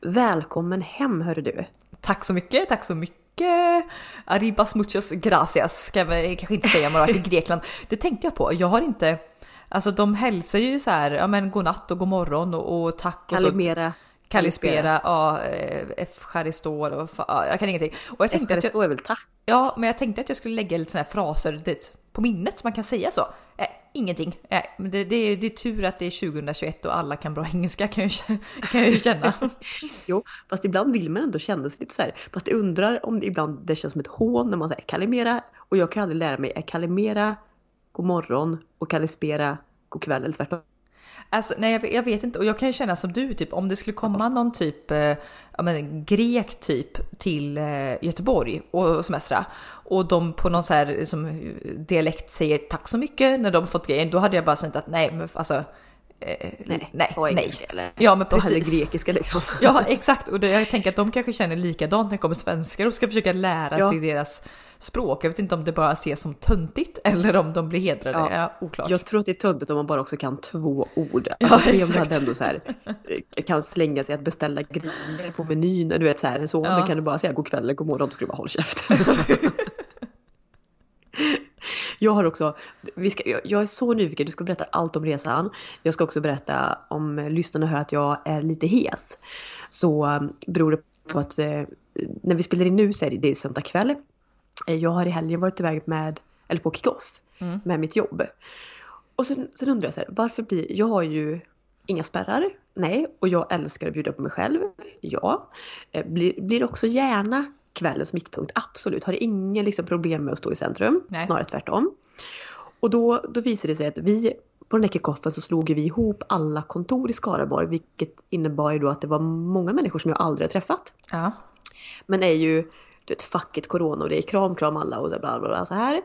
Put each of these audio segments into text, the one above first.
välkommen hem hörru du. Tack så mycket, tack så mycket. Arribas muchos gracias ska jag kanske inte säga om man varit i Grekland. Det tänkte jag på, jag har inte, alltså de hälsar ju så här, ja men god natt och god morgon och, och tack och Kalimera. så. Kalispera, ja, Efcharistor och ja, jag kan ingenting. Och jag tänkte att jag, är väl tack? Ja, men jag tänkte att jag skulle lägga lite såna här fraser dit på minnet så man kan säga så. Ingenting. Men det, det, det, är tur att det är 2021 och alla kan bra engelska kan jag, kan jag ju känna. jo, fast ibland vill man ändå känna sig lite så här. Fast jag undrar om det ibland det känns som ett hån när man säger kalimera och jag kan aldrig lära mig är kalimera god morgon och kalispera god kväll eller tvärtom. Alltså, nej, jag, jag, vet inte och jag kan ju känna som du, typ om det skulle komma någon typ, eh, ja men grek typ till eh, Göteborg och semestra och de på någon så här liksom, dialekt säger tack så mycket när de fått grejen, då hade jag bara känt att nej, men alltså Eh, nej, nej, engelska eller? Ja, men precis. Eller grekiska liksom. Ja, exakt. Och det, jag tänker att de kanske känner likadant när det kommer svenskar och ska försöka lära ja. sig deras språk. Jag vet inte om det bara ses som töntigt eller om de blir hedrade. Ja. Ja, oklart. Jag tror att det är töntigt om man bara också kan två ord. Alltså ja, exakt. hade ändå så här, eh, kan slänga sig att beställa grejer på menyn. Du vet så här, så ja. kan du bara säga god kväll eller god morgon, då skulle du bara hålla käft. Jag har också, vi ska, jag är så nyfiken, du ska berätta allt om resan. Jag ska också berätta om lyssnarna hör att jag är lite hes. Så um, beror det på att eh, när vi spelar in nu så är det, det är söndag kväll. Eh, jag har i helgen varit iväg med, eller på kickoff mm. med mitt jobb. Och sen, sen undrar jag så här, varför blir, jag har ju inga spärrar, nej, och jag älskar att bjuda på mig själv, ja. Eh, blir, blir också gärna kvällens mittpunkt, absolut. Har ingen liksom problem med att stå i centrum, Nej. snarare tvärtom. Och då, då visade det sig att vi på den här kickoffen så slog vi ihop alla kontor i Skaraborg vilket innebar ju då att det var många människor som jag aldrig har träffat. Ja. Men är ju du vet, facket corona och det är kram kram alla och så bla bla bla så här.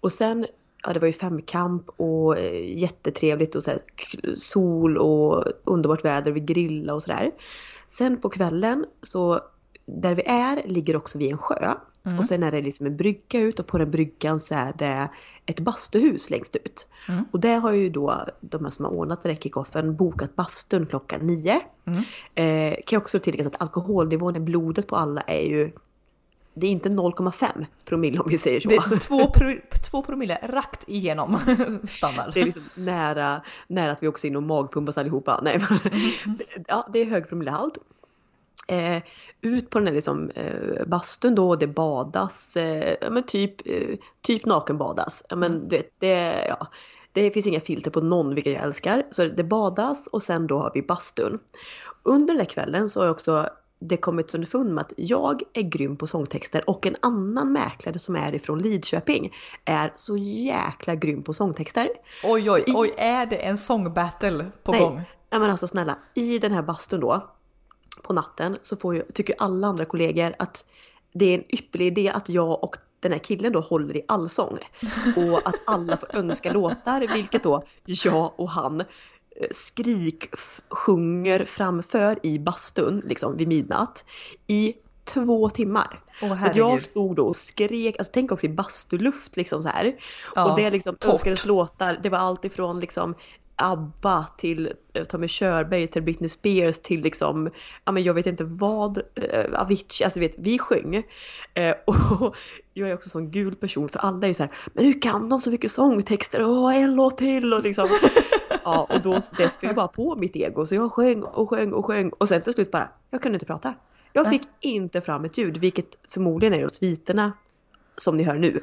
Och sen, ja det var ju femkamp och eh, jättetrevligt och så här, sol och underbart väder, vi grillade och sådär. Sen på kvällen så där vi är ligger också vid en sjö. Mm. Och sen är det liksom en brygga ut och på den bryggan så är det ett bastuhus längst ut. Mm. Och där har ju då de här som har ordnat den här kickoffen bokat bastun klockan nio. Mm. Eh, kan jag också tillägga att alkoholnivån i blodet på alla är ju det är inte 0,5 promille om vi säger så. Det är två, pro, två promille rakt igenom standard. Det är liksom nära, nära att vi också in och magpumpas allihopa. Nej, mm. ja, det är hög promillehalt. Eh, ut på den här liksom, eh, bastun då, det badas, eh, men typ, eh, typ nakenbadas. Men mm. du vet, det, ja, det finns inga filter på någon, vilket jag älskar. Så det badas och sen då har vi bastun. Under den här kvällen så har jag också det kommit underfund med att jag är grym på sångtexter och en annan mäklare som är ifrån Lidköping är så jäkla grym på sångtexter. Oj oj i... oj, är det en sångbattle på Nej, gång? Nej men alltså snälla, i den här bastun då på natten så får ju, tycker alla andra kollegor att det är en ypperlig idé att jag och den här killen då håller i allsång. Och att alla får önska låtar, vilket då jag och han skrik sjunger framför i bastun liksom vid midnatt i två timmar. Oh, så jag stod då och skrek, alltså tänk också i bastuluft liksom så här. Ja, och det liksom önskades låtar, det var allt ifrån liksom ABBA till eh, Tommy Körberg till Britney Spears till liksom, ja men jag vet inte vad, eh, Avicii, alltså vet, vi sjöng. Eh, och jag är också en sån gul person för alla är så här, men hur kan de så mycket sångtexter? Åh, en låt till och liksom. ja, och då det spelade bara på mitt ego så jag sjöng och sjöng och sjöng och sen till slut bara, jag kunde inte prata. Jag fick inte fram ett ljud, vilket förmodligen är åt sviterna som ni hör nu.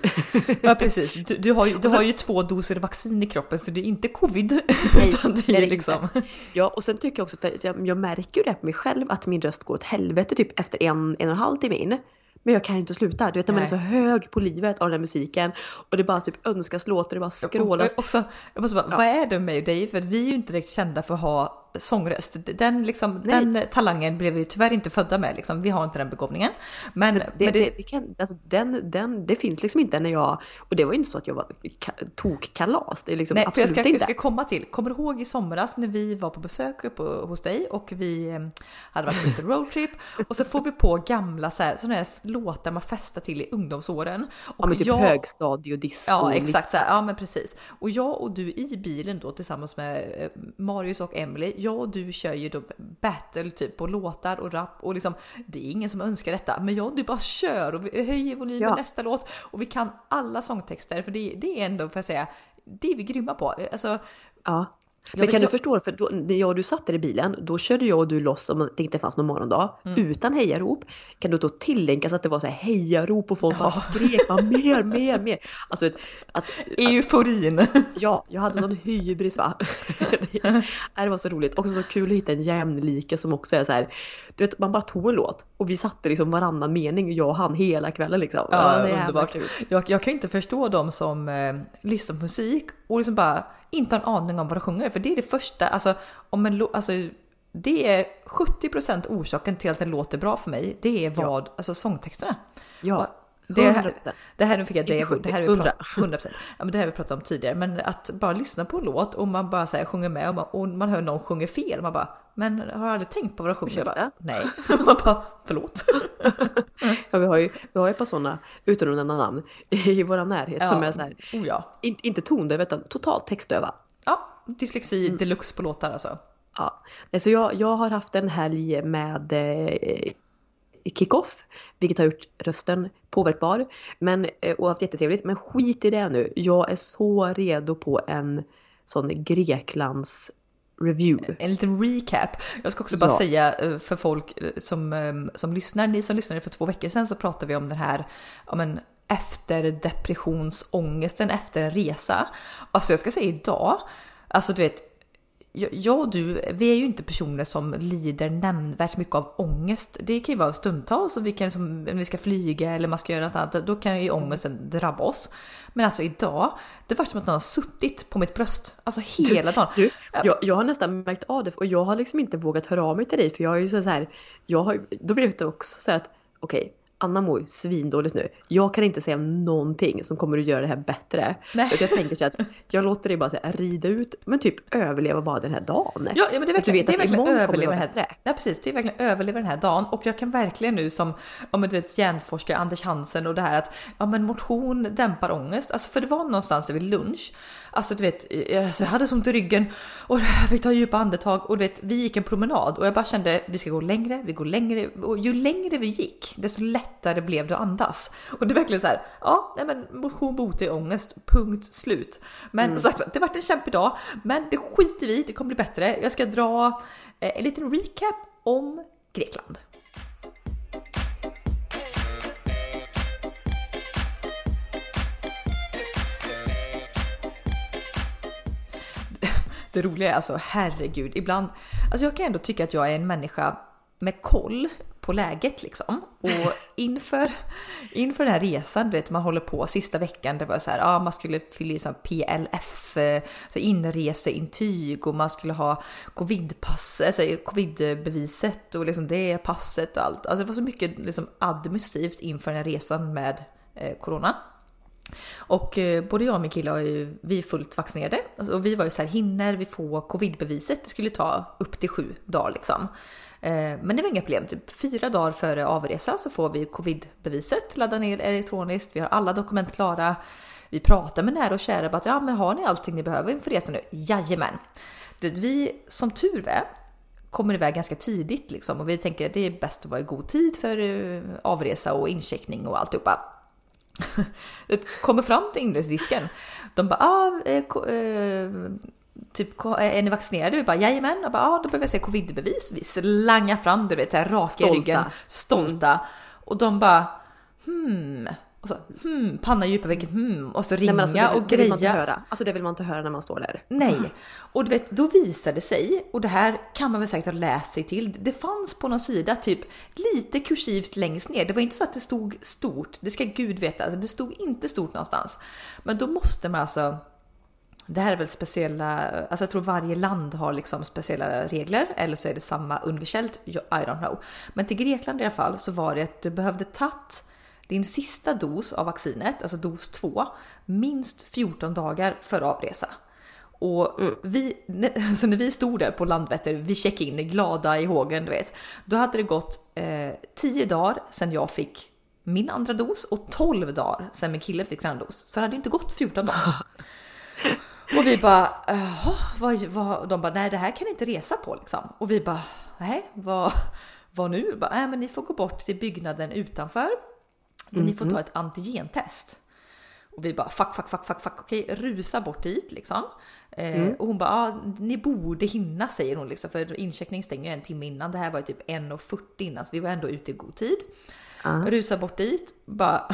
Ja precis, du, du har, ju, du så, har ju två doser vaccin i kroppen så det är inte covid. Nej, utan det är, det liksom... Ja och sen tycker jag också, för jag, jag märker ju det på mig själv att min röst går åt helvete typ efter en, en och en halv timme in. Men jag kan ju inte sluta. Du vet när man är så hög på livet av den här musiken och det bara typ önskas låtar, det bara skrålas. Och, också, jag måste bara, ja. vad är det med dig? För vi är ju inte direkt kända för att ha sångröst. Den, liksom, den talangen blev vi tyvärr inte födda med. Liksom. Vi har inte den begåvningen. Men, men, det, men det, det, kan, alltså, den, den, det finns liksom inte när jag, och det var inte så att jag var tok kalas. Det är liksom Nej, absolut för jag ska, inte. Jag ska komma till, kommer du ihåg i somras när vi var på besök uppe hos dig och vi eh, hade varit på lite roadtrip och så får vi på gamla så här, såna här låtar man festar till i ungdomsåren. Och ja men typ jag, högstadiodisco. Ja exakt så här, ja men precis. Och jag och du i bilen då tillsammans med eh, Marius och Emily jag och du kör ju då battle typ på låtar och rap och liksom det är ingen som önskar detta. Men jag och du bara kör och vi höjer volymen Ja. nästa låt och vi kan alla sångtexter för det, det är ändå för att säga, det är vi grymma på. Alltså, Ja. Jag Men kan du jag- förstå, för då, när jag och du satt där i bilen, då körde jag och du loss om det inte fanns någon morgondag, Mm. utan hejarop. Kan du då tilläggas att det var så här hejarop och folk bara Ja. skrek bara, mer, mer, mer. Alltså att, att, euforin. ja, jag hade sån hybris va. det, var så roligt. Också så kul att hitta en jämlike som också är så här, du vet man bara tog en låt och vi satte liksom varannan mening, jag och han hela kvällen liksom. Ja, jävla underbart. Jag, jag kan inte förstå de som eh, lyssnar på musik och liksom bara inte har en aning om vad de sjunger. För det är det första, alltså, om en alltså det är 70% orsaken till att en låt är bra för mig. Det är vad, alltså sångtexterna. Ja, Det 100%. här, det här, nu fick jag det, Inte 70, det här vi 100. pratat, 100%. Ja, men det här vi pratat om tidigare, men att bara lyssna på en låt och man bara så här, sjunger med och man, och man hör någon sjunga fel, man bara men har aldrig tänkt på vad de sjunger? Bara, Nej, man bara förlåt. Ja, vi har ju, vi har ju ett par sådana, utan att nämna namn, i vår närhet som är så här, oh ja. in, inte tondöva utan totalt textdöva. Ja, dyslexi Mm. deluxe på låtar alltså. Ja. Så jag, jag har haft en helg med eh, kick-off, vilket har gjort rösten påverkbar. Men, eh, och haft jättetrevligt. Men skit i det nu. Jag är så redo på en sån Greklands review. En liten recap. Jag ska också bara Ja. säga eh, för folk eh, som, som lyssnar, ni som lyssnade för två veckor sedan så pratade vi om den här ja, men, efter depressionsångesten efter en resa. Alltså jag ska säga idag, alltså du vet, jag och du, vi är ju inte personer som lider nämnvärt mycket av ångest. Det kan ju vara stundtals och vi kan som, när vi ska flyga eller man ska göra något annat, då kan ju ångesten drabba oss. Men alltså idag, det var som att någon har suttit på mitt bröst, alltså hela dagen. Du, jag, jag har nästan märkt av det och jag har liksom inte vågat höra av mig till dig för jag är ju så här, jag har, då vet jag också så här att okej, Anna mår ju svindåligt nu. Jag kan inte säga någonting som kommer att göra det här bättre. Nej. Så jag tänker så att jag låter dig bara så här, rida ut, men typ överleva bara den här dagen. Ja, ja men det är Att du verkligen, vet det är verkligen överleva den här. bättre. Ja precis, det är verkligen överleva den här dagen och jag kan verkligen nu som om du vet hjärnforskare Anders Hansen och det här att ja men motion dämpar ångest. Alltså för det var någonstans där vid lunch. Alltså du vet, jag, alltså, jag hade så ont i ryggen och jag fick ta djupa andetag och du vet vi gick en promenad och jag bara kände vi ska gå längre, vi går längre och ju längre vi gick desto lättare blev det att andas. Och det är verkligen så här, ja nej men motion botar ju ångest, punkt slut. Men Mm. sagt det vart en kämpig dag, men det skiter vi det kommer bli bättre. Jag ska dra eh, en liten recap om Grekland. Det roliga är alltså herregud, ibland, alltså jag kan ändå tycka att jag är en människa med koll på läget liksom. Och inför, inför den här resan, du vet man håller på sista veckan, det var så här, ja man skulle fylla i sån PLF, eh, så inreseintyg och man skulle ha covidpass, alltså covidbeviset och liksom det passet och allt. Alltså det var så mycket liksom administrativt inför den här resan med eh, corona. Och eh, både jag och min kille är ju, vi är fullt vaccinerade och vi var ju så här, hinner vi få covidbeviset? Det skulle ta upp till sju dagar liksom. Eh, men det var inga problem, typ fyra dagar före avresa så får vi covidbeviset, Laddar ner elektroniskt, vi har alla dokument klara. Vi pratar med nära och kära bara att ja men har ni allting ni behöver inför resan nu? Jajamän! Det, vi som tur är kommer iväg ganska tidigt liksom och vi tänker att det är bäst att vara i god tid för eh, avresa och incheckning och alltihopa. Det kommer fram till inresdisken. De bara, ah, eh, eh, typ ko- är ni vaccinerade? Vi bara, jajamän. Och bara, ah, då behöver jag se covidbevis. Vi slangar fram det, vet, så här, raka i ryggen, stolta. Och de bara, hmm. Och så, hmm, panna djupa väggen, hmm. Och så ringa Nej, alltså, vill- och det vill man inte greja. höra. Alltså det vill man inte höra när man står där. Nej, och du vet, då visade det sig, och det här kan man väl säkert ha läst sig till, det fanns på någon sida typ lite kursivt längst ner. Det var inte så att det stod stort, det ska gud veta, alltså det stod inte stort någonstans. Men då måste man alltså det här är väl speciella, alltså jag tror varje land har liksom speciella regler eller så är det samma universellt, I don't know. Men till Grekland i alla fall så var det att du behövde tagit din sista dos av vaccinet, alltså dos 2, minst 14 dagar före avresa. Och vi, alltså när vi stod där på Landvetter, vi checkade in glada i hågen, du vet. Då hade det gått eh, 10 dagar sedan jag fick min andra dos och 12 dagar sedan min kille fick sin andra dos. Så det hade inte gått 14 dagar. Och vi bara, vad, vad? De bara, nej det här kan ni inte resa på liksom. Och vi bara, nej vad, vad nu? Bara, nej men ni får gå bort till byggnaden utanför. Där ni får ta ett antigentest. Och vi bara fuck, fuck, fuck, fuck, fuck, okej, rusa bort dit liksom. Eh, och hon bara, ah, ni borde hinna säger hon liksom, för incheckning stänger ju en timme innan. Det här var ju typ 1.40 innan, så vi var ändå ute i god tid. Rusa bort dit, bara...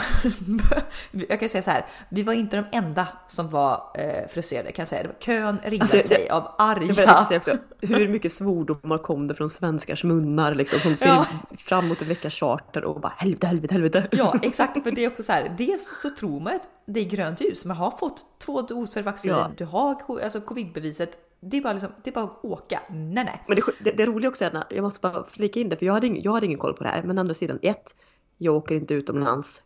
jag kan säga så här, vi var inte de enda som var eh, frustrerade kan jag säga. Det var kön ringde Alltså, sig av arga... också, hur mycket svordomar kom det från svenskars munnar liksom som ser Ja. fram emot en veckas charter och bara helvete, helvete, helvete. Ja exakt, för det är också så här, dels så tror man att det är grönt ljus, man har fått två doser vaccin, Ja. du har alltså covidbeviset, det är bara liksom, det är bara att åka. Nej nej. Men det, det, det roliga också är jag måste bara flika in det, för jag hade, ingen, jag hade ingen koll på det här. Men å andra sidan, ett, jag åker inte utomlands.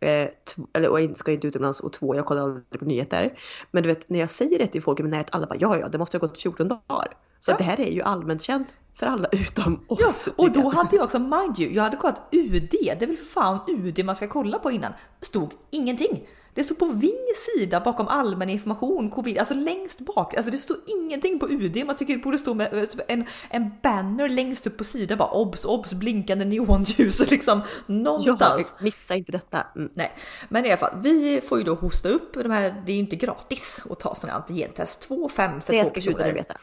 Eh, eller och jag ska inte utomlands och två, jag kollar aldrig på nyheter. Men du vet, när jag säger det till folk i min närhet, alla bara ja, ja, det måste ha gått 14 dagar. Så Ja. det här är ju allmänt känt för alla utom Ja, oss. och tycker då hade jag också, mind you, jag hade kollat UD, det är väl för fan UD man ska kolla på innan. Stod ingenting. Det stod på Vings sida bakom allmän information, covid, alltså längst bak. Alltså det stod ingenting på UD. Man tycker det borde stå med eh, en, en banner längst upp på sidan bara obs, obs, blinkande neonljus liksom någonstans. Ja, missa inte detta. Mm. Nej, men i alla fall, vi får ju då hosta upp de här. Det är ju inte gratis att ta sådana antigentest. 2 5 för Det två personer. veta.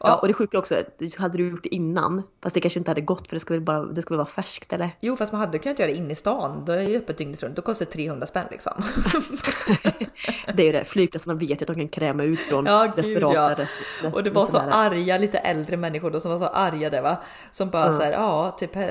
Ja. Och det sjuka också, att hade du gjort det innan, fast det kanske inte hade gått för det ska väl bara, det ska väl vara färskt eller? Jo, fast man hade kunnat göra det inne i stan. Då är ju öppet dygnet runt. Då kostar det 300 spänn liksom. Det är ju det, flygplatserna vet ju att de kan kräma ut från Ja, desperata ja. res- res- Och det var så arga, lite äldre människor då som var så arga där va. Som bara så här, ja, typ, eh,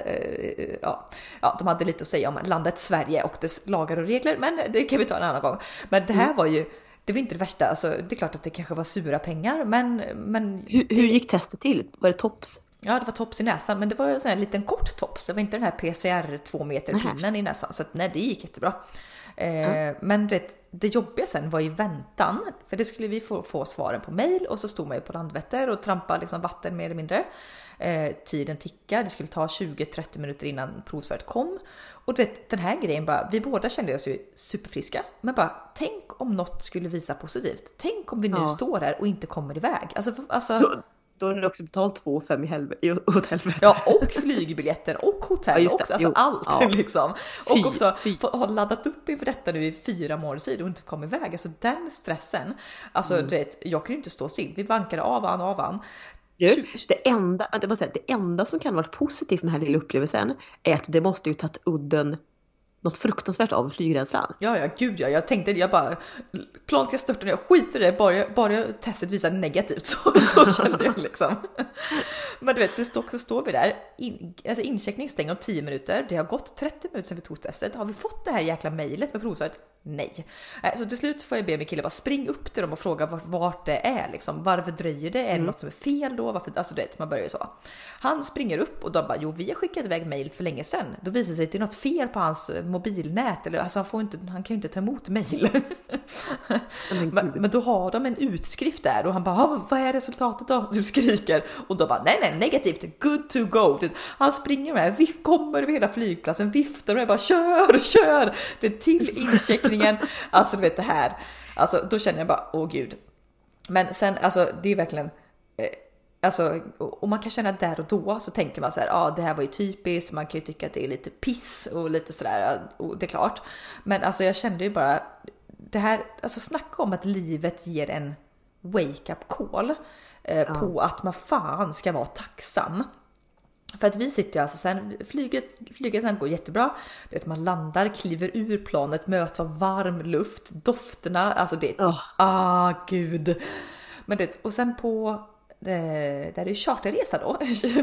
ja, ja, de hade lite att säga om landet Sverige och dess lagar och regler, men det kan vi ta en annan gång. Men det här Mm. var ju, det var inte det värsta, alltså det är klart att det kanske var sura pengar, men, men Hur, hur gick testet till? Var det tops? Ja, det var tops i näsan, men det var en sån här liten kort tops. Det var inte den här PCR 2 meter pinnen i näsan, så att, nej, det gick jättebra. Eh, Men du vet, det jobbiga sen var ju väntan, för det skulle vi få, få svaren på mail och så stod man ju på Landvetter och trampade liksom vatten mer eller mindre. Eh, tiden tickade, det skulle ta 20-30 minuter innan provsvaret kom. Och du vet, den här grejen bara, vi båda kände oss ju superfriska, men bara tänk om något skulle visa positivt. Tänk om vi nu Ja. står här och inte kommer iväg. Alltså, alltså Då, då har du också betalt 2 5 i, helvete, åt helvete. Ja, och flygbiljetter och hotell Ja, också. Alltså Jo. allt Ja. liksom. Och också ha laddat upp inför detta nu i fyra månader tid och inte komma iväg. Alltså den stressen. Alltså Mm. du vet, jag kunde inte stå still. Vi bankade av han av han. Du, det, enda, det enda som kan vara positivt med den här lilla upplevelsen är att det måste ju tagit udden något fruktansvärt av flygrädslan. Ja, ja, gud ja. Jag tänkte, jag bara, planet kan störta ner, jag skiter i det, bara, bara testet visar negativt. Så, så kände jag liksom. Men du vet, så, stå, så står vi där, in, alltså incheckning stänger om 10 minuter, det har gått 30 minuter sedan vi tog testet. Har vi fått det här jäkla mejlet med provsvaret? Nej. Eh, Så till slut får jag be min kille bara spring upp till dem och fråga vart, vart det är liksom. Varför dröjer det? Är det något som är fel då? Varför? Alltså du vet, man börjar ju så. Han springer upp och de bara, jo vi har skickat iväg mejlet för länge sedan. Då visar det sig att det är något fel på hans eh, mobilnät eller alltså han får inte, han kan ju inte ta emot mejl. Men Men, då har de en utskrift där och han bara "Ah, vad är resultatet då? Du skriker och då bara nej nej negativt, good to go. Han springer med, viff, kommer över hela flygplatsen, viftar med bara kör, kör! Det är till incheckningen. Alltså du vet det här. Alltså då känner jag bara åh gud. Men sen alltså det är verkligen eh, Alltså, och man kan känna där och då så tänker man så här, ja ah, det här var ju typiskt, man kan ju tycka att det är lite piss och lite sådär, och det är klart. Men alltså jag kände ju bara, det här, alltså snacka om att livet ger en wake up call eh, på att man fan ska vara tacksam. För att vi sitter ju alltså sen, flyget, flyget sen går jättebra. Det är att man landar, kliver ur planet, möts av varm luft, dofterna, alltså det, Åh. ah gud. Men det, och sen på eh, där är det charterresa då,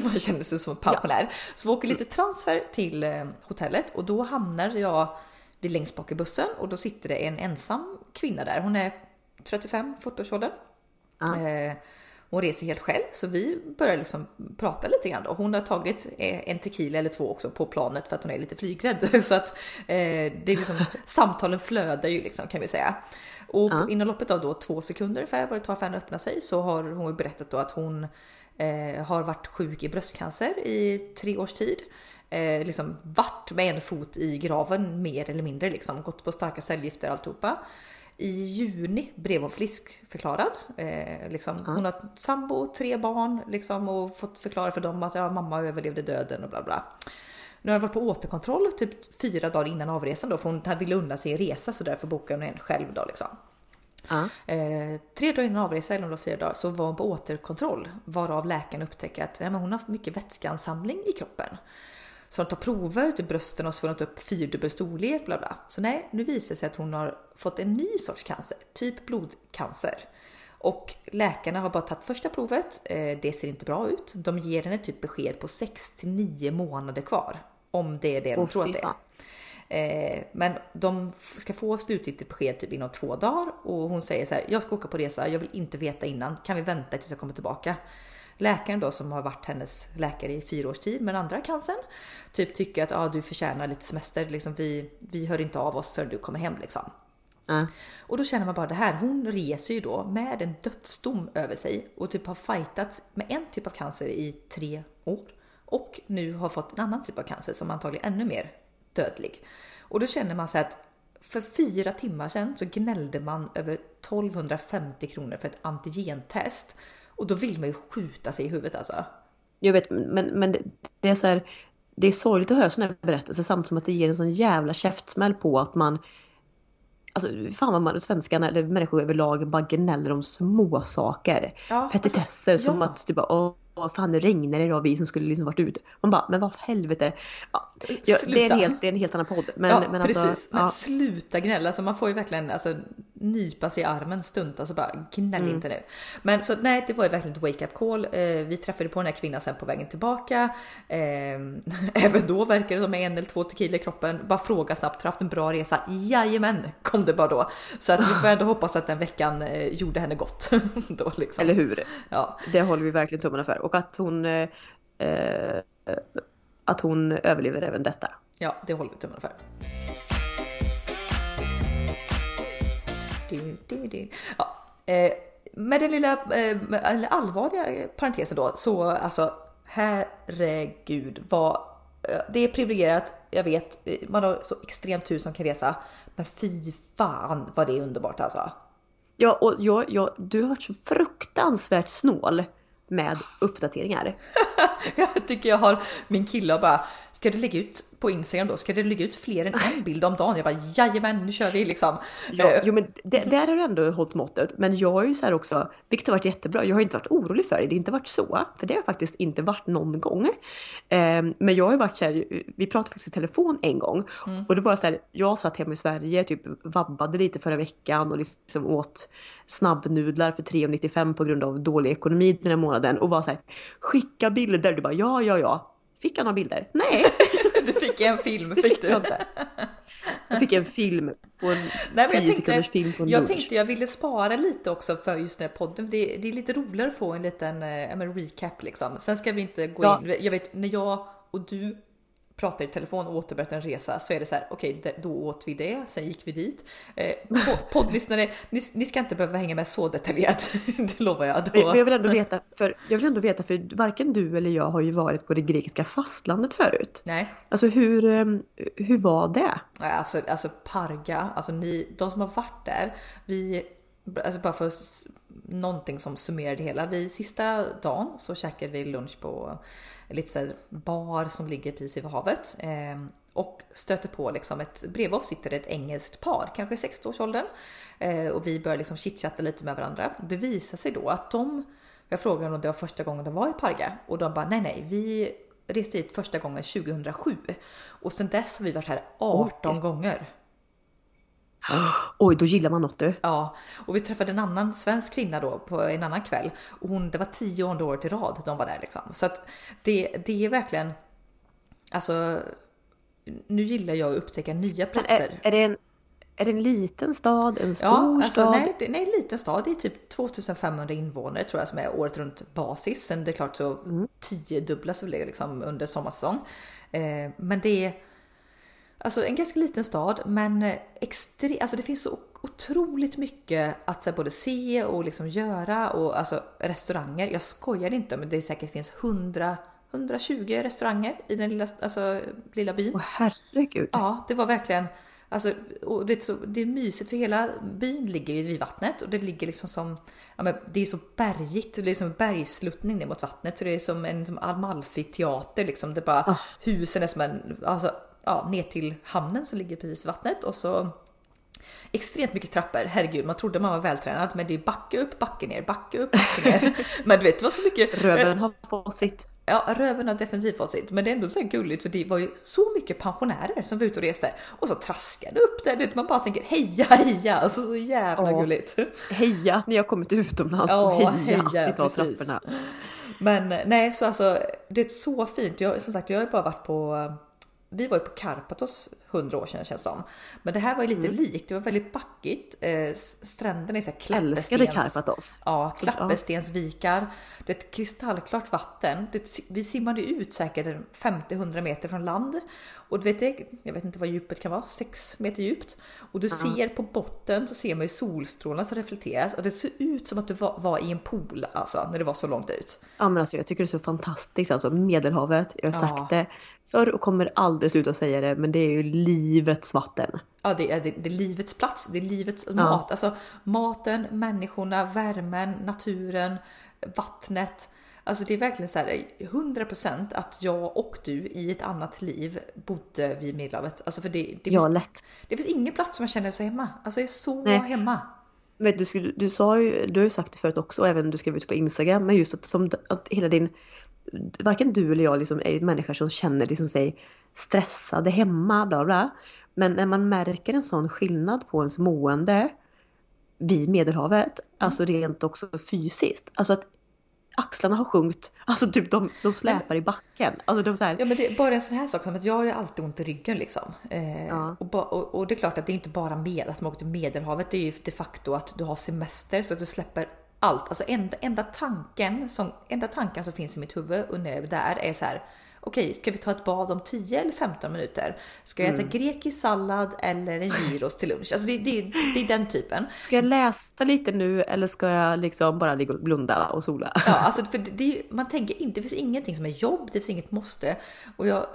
man känner sig som en pensionär. Så vi åker lite transfer till eh, hotellet och då hamnar jag vid längst bak i bussen och då sitter det en ensam kvinna där. Hon är 35-40 års ålder. Ja. Eh, hon reser helt själv så vi börjar liksom prata lite grann. Och hon har tagit eh, en tequila eller två också på planet för att hon är lite flygrädd. Så att eh, det är liksom, samtalen flödar ju liksom kan vi säga. Och Ja. inom loppet av då två sekunder ungefär vad det tar för henne att öppna sig så har hon berättat då att hon eh, har varit sjuk i bröstcancer i tre års tid. Eh, liksom varit med en fot i graven mer eller mindre liksom gått på starka cellgifter alltihopa. I juni blev hon friskförklarad. Eh, liksom, ja. Hon har sambo, tre barn liksom, och fått förklara för dem att ja, mamma överlevde döden och bla bla. Nu har hon varit på återkontroll typ fyra dagar innan avresan då för hon ville unna sig en resa så därför bokade hon en själv då liksom. Uh. Eh, tre dagar innan avresa, eller om det var fyra dagar, så var hon på återkontroll varav läkaren upptäcker att ja, hon har mycket vätskeansamling i kroppen. Så de tar prover till brösten och de upp fyrdubbel storlek bla bla. Så nej, nu visar det sig att hon har fått en ny sorts cancer, typ blodcancer. Och läkarna har bara tagit första provet, eh, det ser inte bra ut. De ger henne typ besked på 6 till 9 månader kvar. Om det är det de oh, tror att det är. Eh, men de ska få slutgiltigt besked typ inom två dagar och hon säger så här. Jag ska åka på resa. Jag vill inte veta innan. Kan vi vänta tills jag kommer tillbaka? Läkaren då som har varit hennes läkare i fyra års tid med den andra cancern typ tycker att ah, du förtjänar lite semester. Liksom, vi, vi hör inte av oss förrän du kommer hem liksom. Mm. Och då känner man bara det här. Hon reser ju då med en dödsdom över sig och typ har fightats med en typ av cancer i tre år och nu har fått en annan typ av cancer som antagligen är ännu mer dödlig. Och då känner man så att för fyra timmar sedan så gnällde man över 1250 kronor för ett antigentest och då vill man ju skjuta sig i huvudet alltså. Jag vet, men, men det, det är så här, det är sorgligt att höra sådana här berättelser samtidigt som att det ger en sån jävla käftsmäll på att man Alltså fan vad man, svenskarna eller människor överlag bara gnäller om små saker. Ja, Petitesser alltså, som ja. att typ åh, åh fan det regnar idag vi som skulle liksom varit ute. Man bara, men vad för helvete. Ja, ja, det, är en helt, det är en helt annan podd. Men, ja, men alltså, precis. Men sluta gnälla. Alltså, man får ju verkligen alltså, nypa sig i armen stunt. Alltså bara gnäll mm. inte nu. Men så nej, det var ju verkligen ett wake up call. Eh, vi träffade på den här kvinnan sen på vägen tillbaka. Eh, även då verkar det som en eller två tequila i kroppen. Bara fråga snabbt, har du haft en bra resa? Jajamän, kom det bara då. Så att vi får ändå hoppas att den veckan eh, gjorde henne gott. då, liksom. Eller hur? Ja. Det håller vi verkligen tummarna för och att hon, eh, eh, att hon överlever även detta. Ja, det håller vi tummarna för. Ja, eh, med den lilla eh, allvarliga parentesen då, så alltså herregud vad eh, det är privilegierat, jag vet, man har så extremt tur som kan resa. Men fy fan vad det är underbart alltså. Ja, och jag, jag, du har varit så fruktansvärt snål med uppdateringar. jag tycker jag har min kille och bara Ska du lägga ut på Instagram då? Ska du lägga ut fler än en bild om dagen? Jag bara jajamän, nu kör vi liksom. Ja, eh, jo, men det, där har du ändå hållit måttet. Men jag har ju så här också, vilket har varit jättebra. Jag har inte varit orolig för det. Det har inte varit så, för det har faktiskt inte varit någon gång. Eh, men jag har ju varit så här, vi pratade faktiskt i telefon en gång mm. och det var så här, jag satt hemma i Sverige, typ vabbade lite förra veckan och liksom åt snabbnudlar för 3,95 på grund av dålig ekonomi den här månaden och var så här, skicka bilder. Du bara ja, ja, ja Fick jag några bilder? Nej! du fick en film, fick du? Jag, jag fick en film på en Nej, 10 tänkte, sekunders film på en Jag lunch. tänkte jag ville spara lite också för just den här podden. Det, det är lite roligare att få en liten äh, recap liksom. Sen ska vi inte gå ja. in. Jag vet när jag och du pratar i telefon och återberättar en resa så är det så här, okej okay, då åt vi det, sen gick vi dit. Eh, poddlyssnare, ni, ni, ska inte behöva hänga med så detaljerat, det lovar jag. Då. Men jag vill ändå veta, för, jag vill ändå veta, för varken du eller jag har ju varit på det grekiska fastlandet förut. Nej. Alltså hur, ehm, hur var det? Alltså, alltså Parga, alltså ni, de som har varit där, vi Alltså bara för någonting som summerar det hela. Vi sista dagen så käkade vi lunch på lite så bar som ligger precis vid havet. Eh, och stöter på liksom ett, bredvid oss sitter ett engelskt par, kanske 60-årsåldern. Eh, och vi börjar liksom chitchatta lite med varandra. Det visar sig då att de, jag frågade om det var första gången de var i Parga och de bara nej nej, vi reste hit första gången 2007 och sen dess har vi varit här 18 Oj. gånger. Oj, då gillar man något du. Ja, och vi träffade en annan svensk kvinna då på en annan kväll och hon, det var tionde året i rad de var där liksom. Så att det, det är verkligen, alltså, nu gillar jag att upptäcka nya platser. Är, är, det en, är det en liten stad? En stor ja, alltså, stad? Nej, det, nej, en liten stad. Det är typ 2500 invånare tror jag som är året runt basis. Sen det är klart så mm. tiodubblas det liksom under sommarsäsong. Eh, men det är Alltså en ganska liten stad men extre- alltså det finns så otroligt mycket att så både se och liksom göra och alltså restauranger. Jag skojar inte men det säkert finns 100 120 restauranger i den lilla, alltså, lilla byn. Åh herregud. Ja, det var verkligen Alltså, och det, är så, det är mysigt för hela byn ligger ju vid vattnet och det ligger liksom som, ja, men det är så bergigt, det är som bergsluttning ner mot vattnet så det är som en som Amalfi-teater liksom. Det bara, Ah. husen är som en, alltså ja, ner till hamnen som ligger precis vattnet och så extremt mycket trappor. Herregud, man trodde man var vältränad, men det är backe upp, backe ner, backe upp, backe ner. men du vet, det var så mycket. Röven har fått sitt. Ja, röven har definitivt fått sitt, men det är ändå så här gulligt för det var ju så mycket pensionärer som var ute och reste och så traskade upp där. Man bara tänker heja, heja, alltså så jävla Ja. gulligt. Heja, ni har kommit utomlands. Ja, heja, heja, vi tar trapporna. Men nej, så alltså det är så fint. Jag, som sagt, jag har ju bara varit på vi var ju på Karpathos 100 år sedan känns som. Men det här var ju lite likt. Det var väldigt backigt. Eh, stränderna är så här Älskade klappestens- Karpathos. Ja, klappestensvikar. Det är ett kristallklart vatten. Det, vi simmade ut säkert en 50-100 meter från land. Och du vet, jag vet inte vad djupet kan vara, 6 meter djupt. Och du ser på botten så ser man ju solstrålarna som reflekteras. Och det ser ut som att du var, var i en pool alltså, när det var så långt ut. Ja men alltså jag tycker det är så fantastiskt alltså Medelhavet. Jag har Ja. sagt det förr och kommer aldrig sluta säga det men det är ju livets vatten. Ja, det är, det, det är livets plats, det är livets mat. Alltså maten, människorna, värmen, naturen, vattnet. Alltså det är verkligen så här 100% att jag och du i ett annat liv bodde vid Medelhavet. Alltså för det, det, Ja finns, lätt. det finns ingen plats som jag känner så hemma. Alltså jag är så Nej. hemma. Men du, du sa ju, du har ju sagt det förut också och även du skrev ut på Instagram men just att, som, att hela din varken du eller jag liksom är människor som känner liksom sig stressade hemma bla bla. Men när man märker en sån skillnad på ens mående vid Medelhavet, alltså rent också fysiskt. Alltså att axlarna har sjunkit, alltså typ de, de släpar i backen. Alltså de så här, Ja men det är bara en sån här sak som att jag har ju alltid ont i ryggen liksom. Eh, Ja. och, ba, och, och det är klart att det är inte bara med att man åker till Medelhavet, det är ju de facto att du har semester så att du släpper allt. Alltså enda, enda tanken som, enda tanken som finns i mitt huvud och är där är så här. Okej, ska vi ta ett bad om 10 eller 15 minuter? Ska jag äta grekisk sallad eller en gyros till lunch? Alltså det, det, det är den typen. ska jag läsa lite nu eller ska jag liksom bara ligga och blunda och sola? Ja, alltså för det, man tänker inte, det finns ingenting som är jobb, det finns inget måste. Och jag har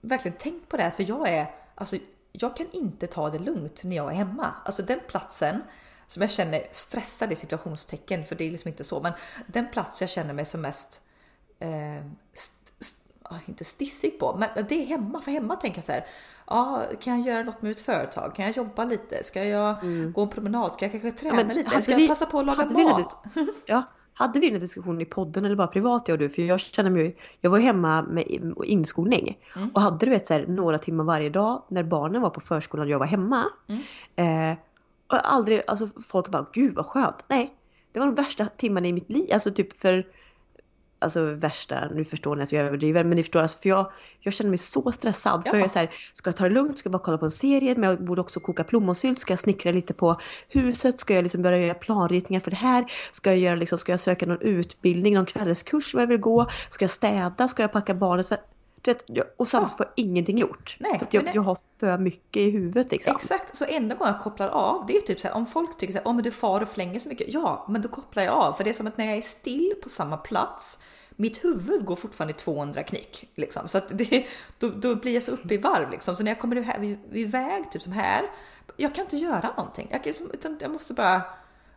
verkligen tänkt på det här, för jag är, alltså jag kan inte ta det lugnt när jag är hemma. Alltså den platsen som jag känner stressad i situationstecken, för det är liksom inte så, men den plats jag känner mig som mest, eh, st, st, ja, inte stissig på, men det är hemma. För hemma tänker jag så här, ja, kan jag göra något med mitt företag? Kan jag jobba lite? Ska jag gå en promenad? Ska jag kanske träna Mm. men lite? Ska jag vi- passa på att laga hade vi mat? Ja, hade vi den diskussionen i podden eller bara privat jag och du? För jag känner mig jag var ju hemma med inskolning och hade du vet så här, några timmar varje dag när barnen var på förskolan och jag var hemma. Eh, och aldrig, alltså folk bara gud vad skönt. Nej, det var de värsta timmarna i mitt liv. Alltså typ för Alltså värsta, nu förstår ni att jag överdriver, men ni förstår alltså för jag, jag känner mig så stressad. För Ja. jag är så här, ska jag ta det lugnt? Ska jag bara kolla på en serie? Men jag borde också koka plommonsylt. Ska jag snickra lite på huset? Ska jag liksom börja göra planritningar för det här? Ska jag göra liksom, ska jag söka någon utbildning, någon kvällskurs som jag vill gå? Ska jag städa? Ska jag packa? Du vet, och samtidigt får jag ingenting gjort. Nej, jag, det- jag har för mycket i huvudet liksom. Exakt, så enda gången jag kopplar av det är typ så här om folk tycker så här, oh, men du far och flänger så mycket. Ja, men då kopplar jag av för det är som att när jag är still på samma plats mitt huvud går fortfarande i 200 knyck liksom så det, då, då blir jag så uppe i varv liksom. Så när jag kommer iväg, typ som här, jag kan inte göra någonting. Jag, kan liksom, utan jag måste bara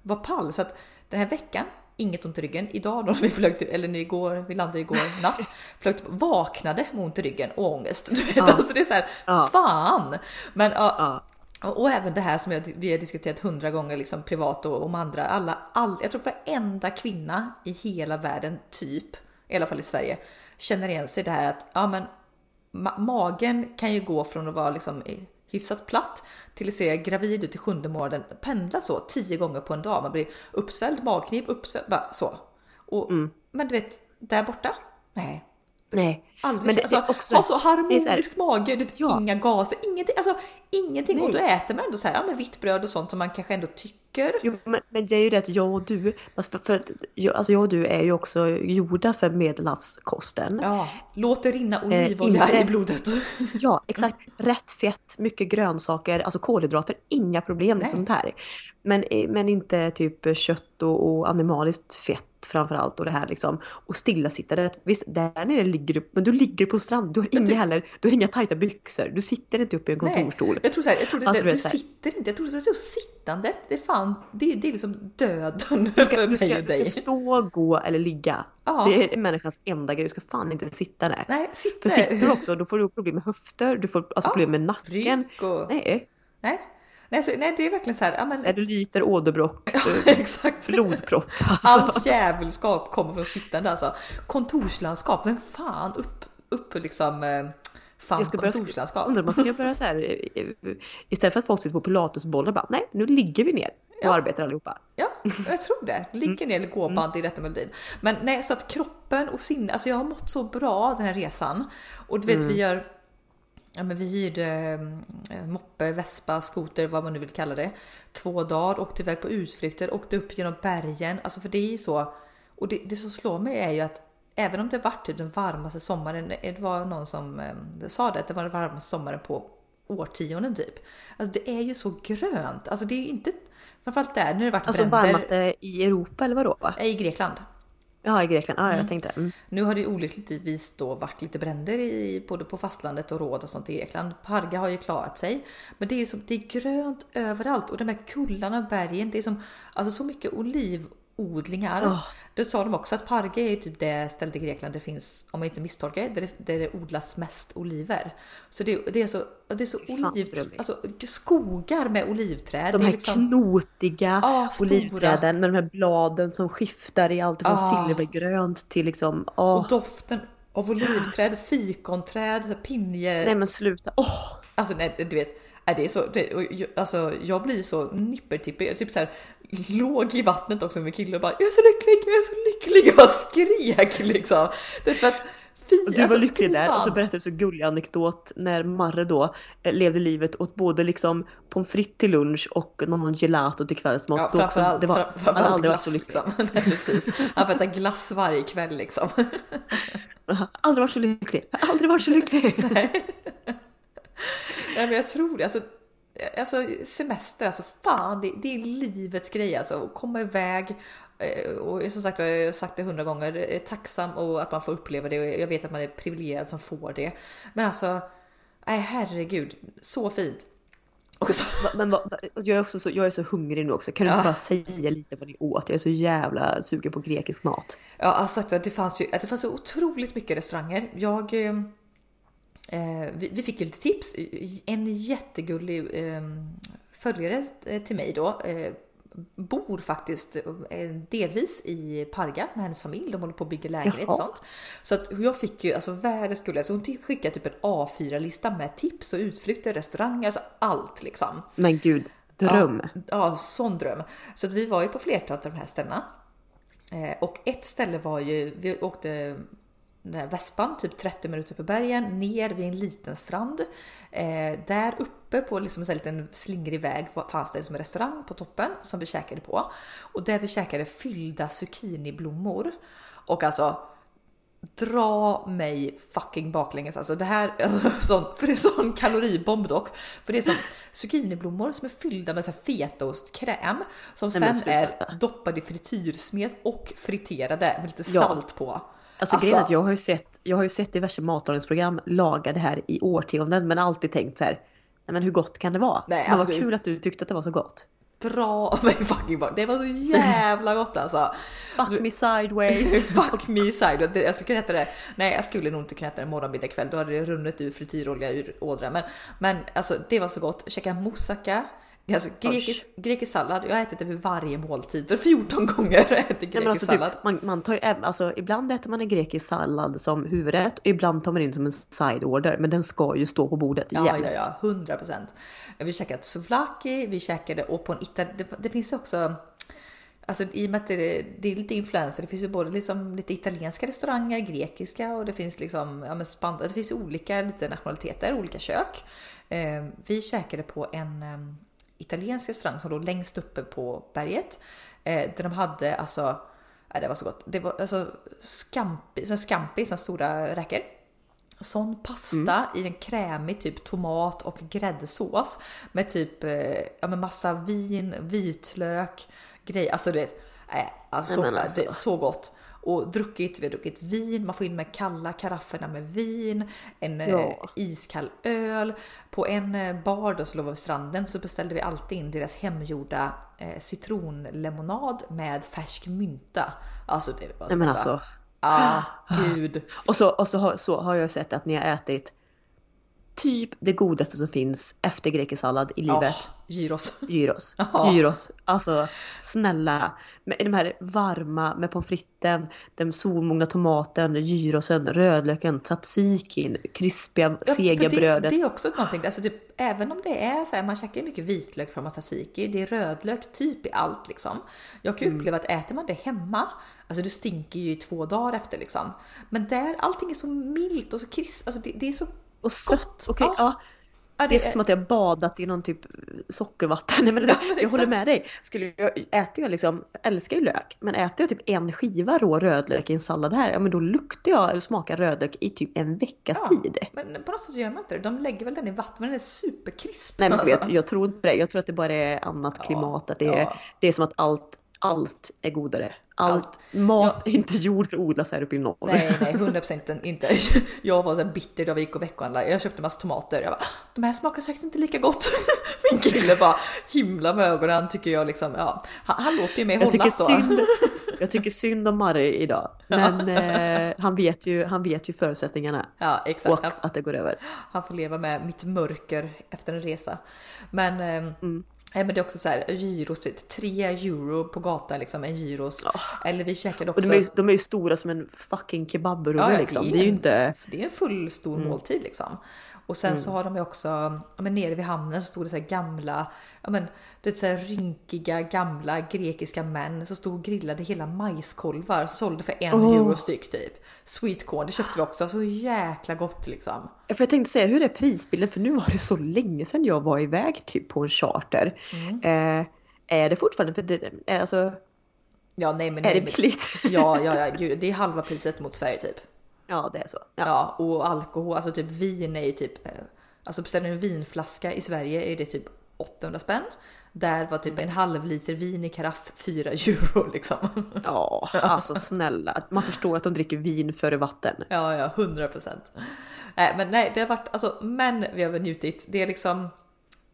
vara pall så att den här veckan Inget ont i ryggen. Idag då vi flög till, eller igår, vi landade igår natt, flög till, vaknade med ont i ryggen och ångest. Du vet, Ja. alltså det är så här, Ja. fan! Men ja, och, och även det här som jag, vi har diskuterat hundra gånger liksom privat och om andra. Alla, all, jag tror varenda kvinna i hela världen, typ, i alla fall i Sverige, känner igen sig i det här att ja, men, ma- magen kan ju gå från att vara liksom hyfsat platt till att se gravid ut i sjunde månaden, pendla så tio gånger på en dag. Man blir uppsvälld, magknip, uppsvälld, bara så. Och, Men du vet, där borta? Nej, Nej. Aldrig Men det, alltså, det är också, ha så det är så här- harmonisk mage, det Ja. inga gaser, ingenting. Alltså, ingenting. Nej. Och då äter man ändå så här, ja, men vitt bröd och sånt som man kanske ändå tycker. Jo, men, men det är ju det att jag och du, fast för, jag, alltså jag och du är ju också gjorda för medelhavskosten. Ja, låt det rinna olivolja inte- i blodet. Ja, exakt. Rätt fett, mycket grönsaker, alltså kolhydrater, inga problem med sånt här. Men, men inte typ kött och, och animaliskt fett framförallt och det här liksom. Och stillasittandet. Visst, där nere ligger du, men du ligger på strand. Du har inga heller, du har inga tajta byxor. Du sitter inte uppe i en kontorsstol. Nej, jag tror så här, jag tror det, Alltså, du, du sitter inte, jag tror att sittandet, det är fan, det, det är liksom döden Du ska, för du, ska, mig och du ska dig. stå, gå eller ligga. Ja. Det är människans enda grej. Du ska fan inte sitta där. Nej, För sitter. sitter du också, då får du problem med höfter, du får alltså Ja, problem med nacken. Rygg och... Nej. Nej, Nej, så, nej, det är verkligen så här, ja, men, celluliter, åderbråck, eh, exakt. blodpropp. Allt djävulskap kommer från sittande alltså. Kontorslandskap, vem fan upp, upp liksom, eh, fan Jag ska kontorslandskap. Undrar om man ska börja så här eh, istället för att folk sitter på pilatesbollar bara nej nu ligger vi ner och Ja. arbetar allihopa. Ja, jag tror det. Ligger ner eller gåband i rätta melodin. Men nej, så att kroppen och sinne, alltså jag har mått så bra den här resan. Och du vet vi gör, ja men vi hyrde eh, moppe, vespa, skoter, vad man nu vill kalla det. Två dagar, åkte iväg på utflykter, åkte upp genom bergen. Alltså för det är ju så, och det, det som slår mig är ju att även om det varit typ den varmaste sommaren, det var någon som eh, sa det, att det var den varmaste sommaren på årtionden typ. Alltså det är ju så grönt, alltså det är ju inte Framförallt där, när det varit Alltså bränder varmaste i Europa eller vadå? i Grekland. Ja i Grekland, ja jag tänkte. Mm. Nu har det olyckligtvis då varit lite bränder i, både på fastlandet och råd och sånt i Grekland. Parga har ju klarat sig. Men det är, som, det är grönt överallt och de här kullarna och bergen, det är som alltså så mycket olivodlingar. Åh. Det sa de också att Parga är typ det stället i Grekland det finns, om jag inte misstolkar det, där det, där det odlas mest oliver. Så det, det är så, det är så oliv, alltså skogar med olivträd. De här liksom- knotiga stora. olivträden med de här bladen som skiftar i allt från Ah. silvergrönt till liksom, åh. Och doften av olivträd, fikonträd, pinje. Nej men sluta, åh! Alltså nej, du vet. Nej, Det är så, det, och alltså, jag blir så nippertippig, typ så här, låg i vattnet också med killar och bara jag är så lycklig, jag är så lycklig, bara skrek liksom. Du vet, för att, fy, Och du alltså, var lycklig där och så berättade du så gullig anekdot när Marre då eh, levde livet åt både liksom pommes frites till lunch och någon gelato till kvällsmat. Ja, framförallt, det var, fram- han framförallt hade aldrig varit glass så lycklig. liksom. Nej, precis. Han får äta glass varje kväll liksom. Aldrig varit så lycklig. Aldrig varit så lycklig. Nej, men jag tror det. Alltså, alltså semester, alltså fan, det, det är livets grej alltså. Att komma iväg. eh, Och som sagt jag har sagt det hundra gånger, är tacksam och att man får uppleva det och jag vet att man är privilegierad som får det. Men alltså, nej herregud, så fint. Så, Va- Men vad- jag är också så, jag är så hungrig nu också. Kan du Ja. inte bara säga lite vad ni åt? Jag är så jävla sugen på grekisk mat. Ja, alltså att det fanns ju att det fanns så otroligt mycket restauranger. Jag eh, eh, vi, vi fick ju lite tips. En jättegullig eh, följare eh, till mig då eh, bor faktiskt eh, delvis i Parga med hennes familj. De håller på att bygga lägenhet och sånt. Så att jag fick ju alltså världens gulliga. Så hon skickade typ en A4-lista med tips och utflykter, restauranger, alltså allt liksom. Men gud, dröm. Ja, ja, sån dröm. Så att vi var ju på flertalet av de här ställena. Eh, och ett ställe var ju, vi åkte den här vespan, typ 30 minuter på bergen, ner vid en liten strand. Eh, där uppe på liksom en liten slingrig väg fanns det som en restaurang på toppen som vi käkade på. Och där vi käkade fyllda zucchiniblommor. Och alltså dra mig fucking baklänges. Alltså det här, alltså, sån, för det är sån kaloribomb dock. För det är som zucchiniblommor som är fyllda med så fetaostkräm som Nej, sen är doppade i frityrsmet och friterade med lite Ja. salt på. Alltså, grejen är att jag har ju sett, jag har ju sett diverse matlagningsprogram laga det här i årtionden men alltid tänkt så här. Nej men hur gott kan det vara? Nej, men alltså, vad det- kul att du tyckte att det var så gott. Dra mig fucking bort. Det var så jävla gott alltså. Fuck me sideways. Fuck me side. Det- Jag skulle kunna äta det. Nej, jag skulle nog inte kunna äta det morgon, middag, kväll. Då hade det runnit ur frityrolja ur ådran. Men, men alltså, det var så gott. Käka moussaka. Alltså, grekisk, grekisk sallad. Jag har ätit det vid varje måltid. Så 14 gånger har jag ätit grekisk men alltså, sallad. typ, man, man tar ju, alltså, ibland äter man en grekisk sallad som huvudrätt och ibland tar man in som en side order. Men den ska ju stå på bordet Ja, jämt. ja, ja, 100 procent. Vi käkade souvlaki, vi käkade och på en ital... det, det finns ju också Alltså i och med att det är, det är lite influenser, det finns ju både liksom lite italienska restauranger, grekiska och det finns liksom, ja men span, det finns olika lite nationaliteter, olika kök. Eh, vi käkade på en eh, italiensk restaurang som låg längst uppe på berget. Eh, där de hade alltså, nej, det var så gott. Det var alltså scampi, så scampi, så stora räkor. Sån pasta i en krämig typ tomat och gräddsås med typ eh, ja, med massa vin, vitlök, grej. Alltså det, äh, alltså, Nej, men alltså. Det är så gott. Och druckit, vi har druckit vin, man får in med kalla karafferna med vin, en eh, Ja. iskall öl. På en eh, bar då som låg vid stranden så beställde vi alltid in deras hemgjorda eh, citronlemonad med färsk mynta. Alltså det var så Nej alltså. Ah, gud. Och så, och så, har, så har jag sett att ni har ätit typ det godaste som finns efter grekisallad i livet. Oh, gyros. Gyros. Ja. Gyros. Alltså snälla. Med de här varma med pommes fritesen, den solmogna tomaten, gyrosen, rödlöken, tzatzikin, krispiga Ja, sega för det, brödet. det är också någonting, alltså typ, även om det är så här, man käkar mycket vitlök från tzatziki, det är rödlök typ i allt liksom. Jag kan ju uppleva att äter man det hemma, alltså du stinker ju i två dagar efter liksom. Men där, allting är så milt och så krisp, alltså det, det är så och sött. gott. Okej, Ja. ja. Ja, Det är som att jag badat i någon typ sockervatten. Nej, men det, jag håller med dig. Skulle jag, äter jag liksom, älskar ju lök, men äter jag typ en skiva rå rödlök i en sallad här, ja men då luktar jag eller smakar rödlök i typ en veckas Ja, tid. Men på något sätt gör man inte det. De lägger väl den i vatten, men den är superkrisp. Nej men alltså. jag, jag tror inte det. Jag tror att det bara är annat Ja, klimat. Att det, är, ja. det är som att allt, allt är godare. Allt, mat är inte gjord för att odlas här uppe i norr. Nej, nej, 100% inte. Jag var så bitter då vi gick och veckhandlade. Jag köpte massa tomater. Jag bara, de här smakar säkert inte lika gott. Min kille bara himla med ögonen. Tycker jag liksom, ja, han, han låter ju mig Jag tycker, hållas då. synd, jag tycker synd om Marre idag. Men eh, han, vet ju, han vet ju förutsättningarna. Ja, exakt. Och Han, att det går över. han får leva med mitt mörker efter en resa. Men, ehm, Mm. Nej, men det är också så här, gyros, vet, 3 euro på gatan liksom, en gyros. Eller vi käkade Och också. de är, ju, de är ju stora som en fucking kebabrulle Ja, liksom. det Det är är ju inte... Det är en full stor måltid liksom. Och sen så har de ju också, ja, men nere vid hamnen så stod det så gamla, ja men det så rynkiga gamla grekiska män som stod och grillade hela majskolvar sålde för en Åh. euro styck typ. Sweet corn, det köpte vi också, så jäkla gott liksom. För jag tänkte säga, hur är prisbilden? För nu var det så länge sedan jag var iväg typ på en charter. Mm. Eh, är det fortfarande, för det, eh, alltså, Ja nej men, är nej, det billigt? ja, ja, ja, gud, det är halva priset mot Sverige typ. Ja, det är så. Ja. Ja. och alkohol, alltså typ vin är ju typ, eh, alltså beställer du en vinflaska i Sverige är det typ 800 spänn. Där var typ en halv liter vin i karaff 4 euro liksom. Ja, alltså snälla. Man förstår att de dricker vin före vatten. Ja, ja, 100 procent. Nej, men nej, det har varit alltså, men vi har väl njutit. Det är liksom.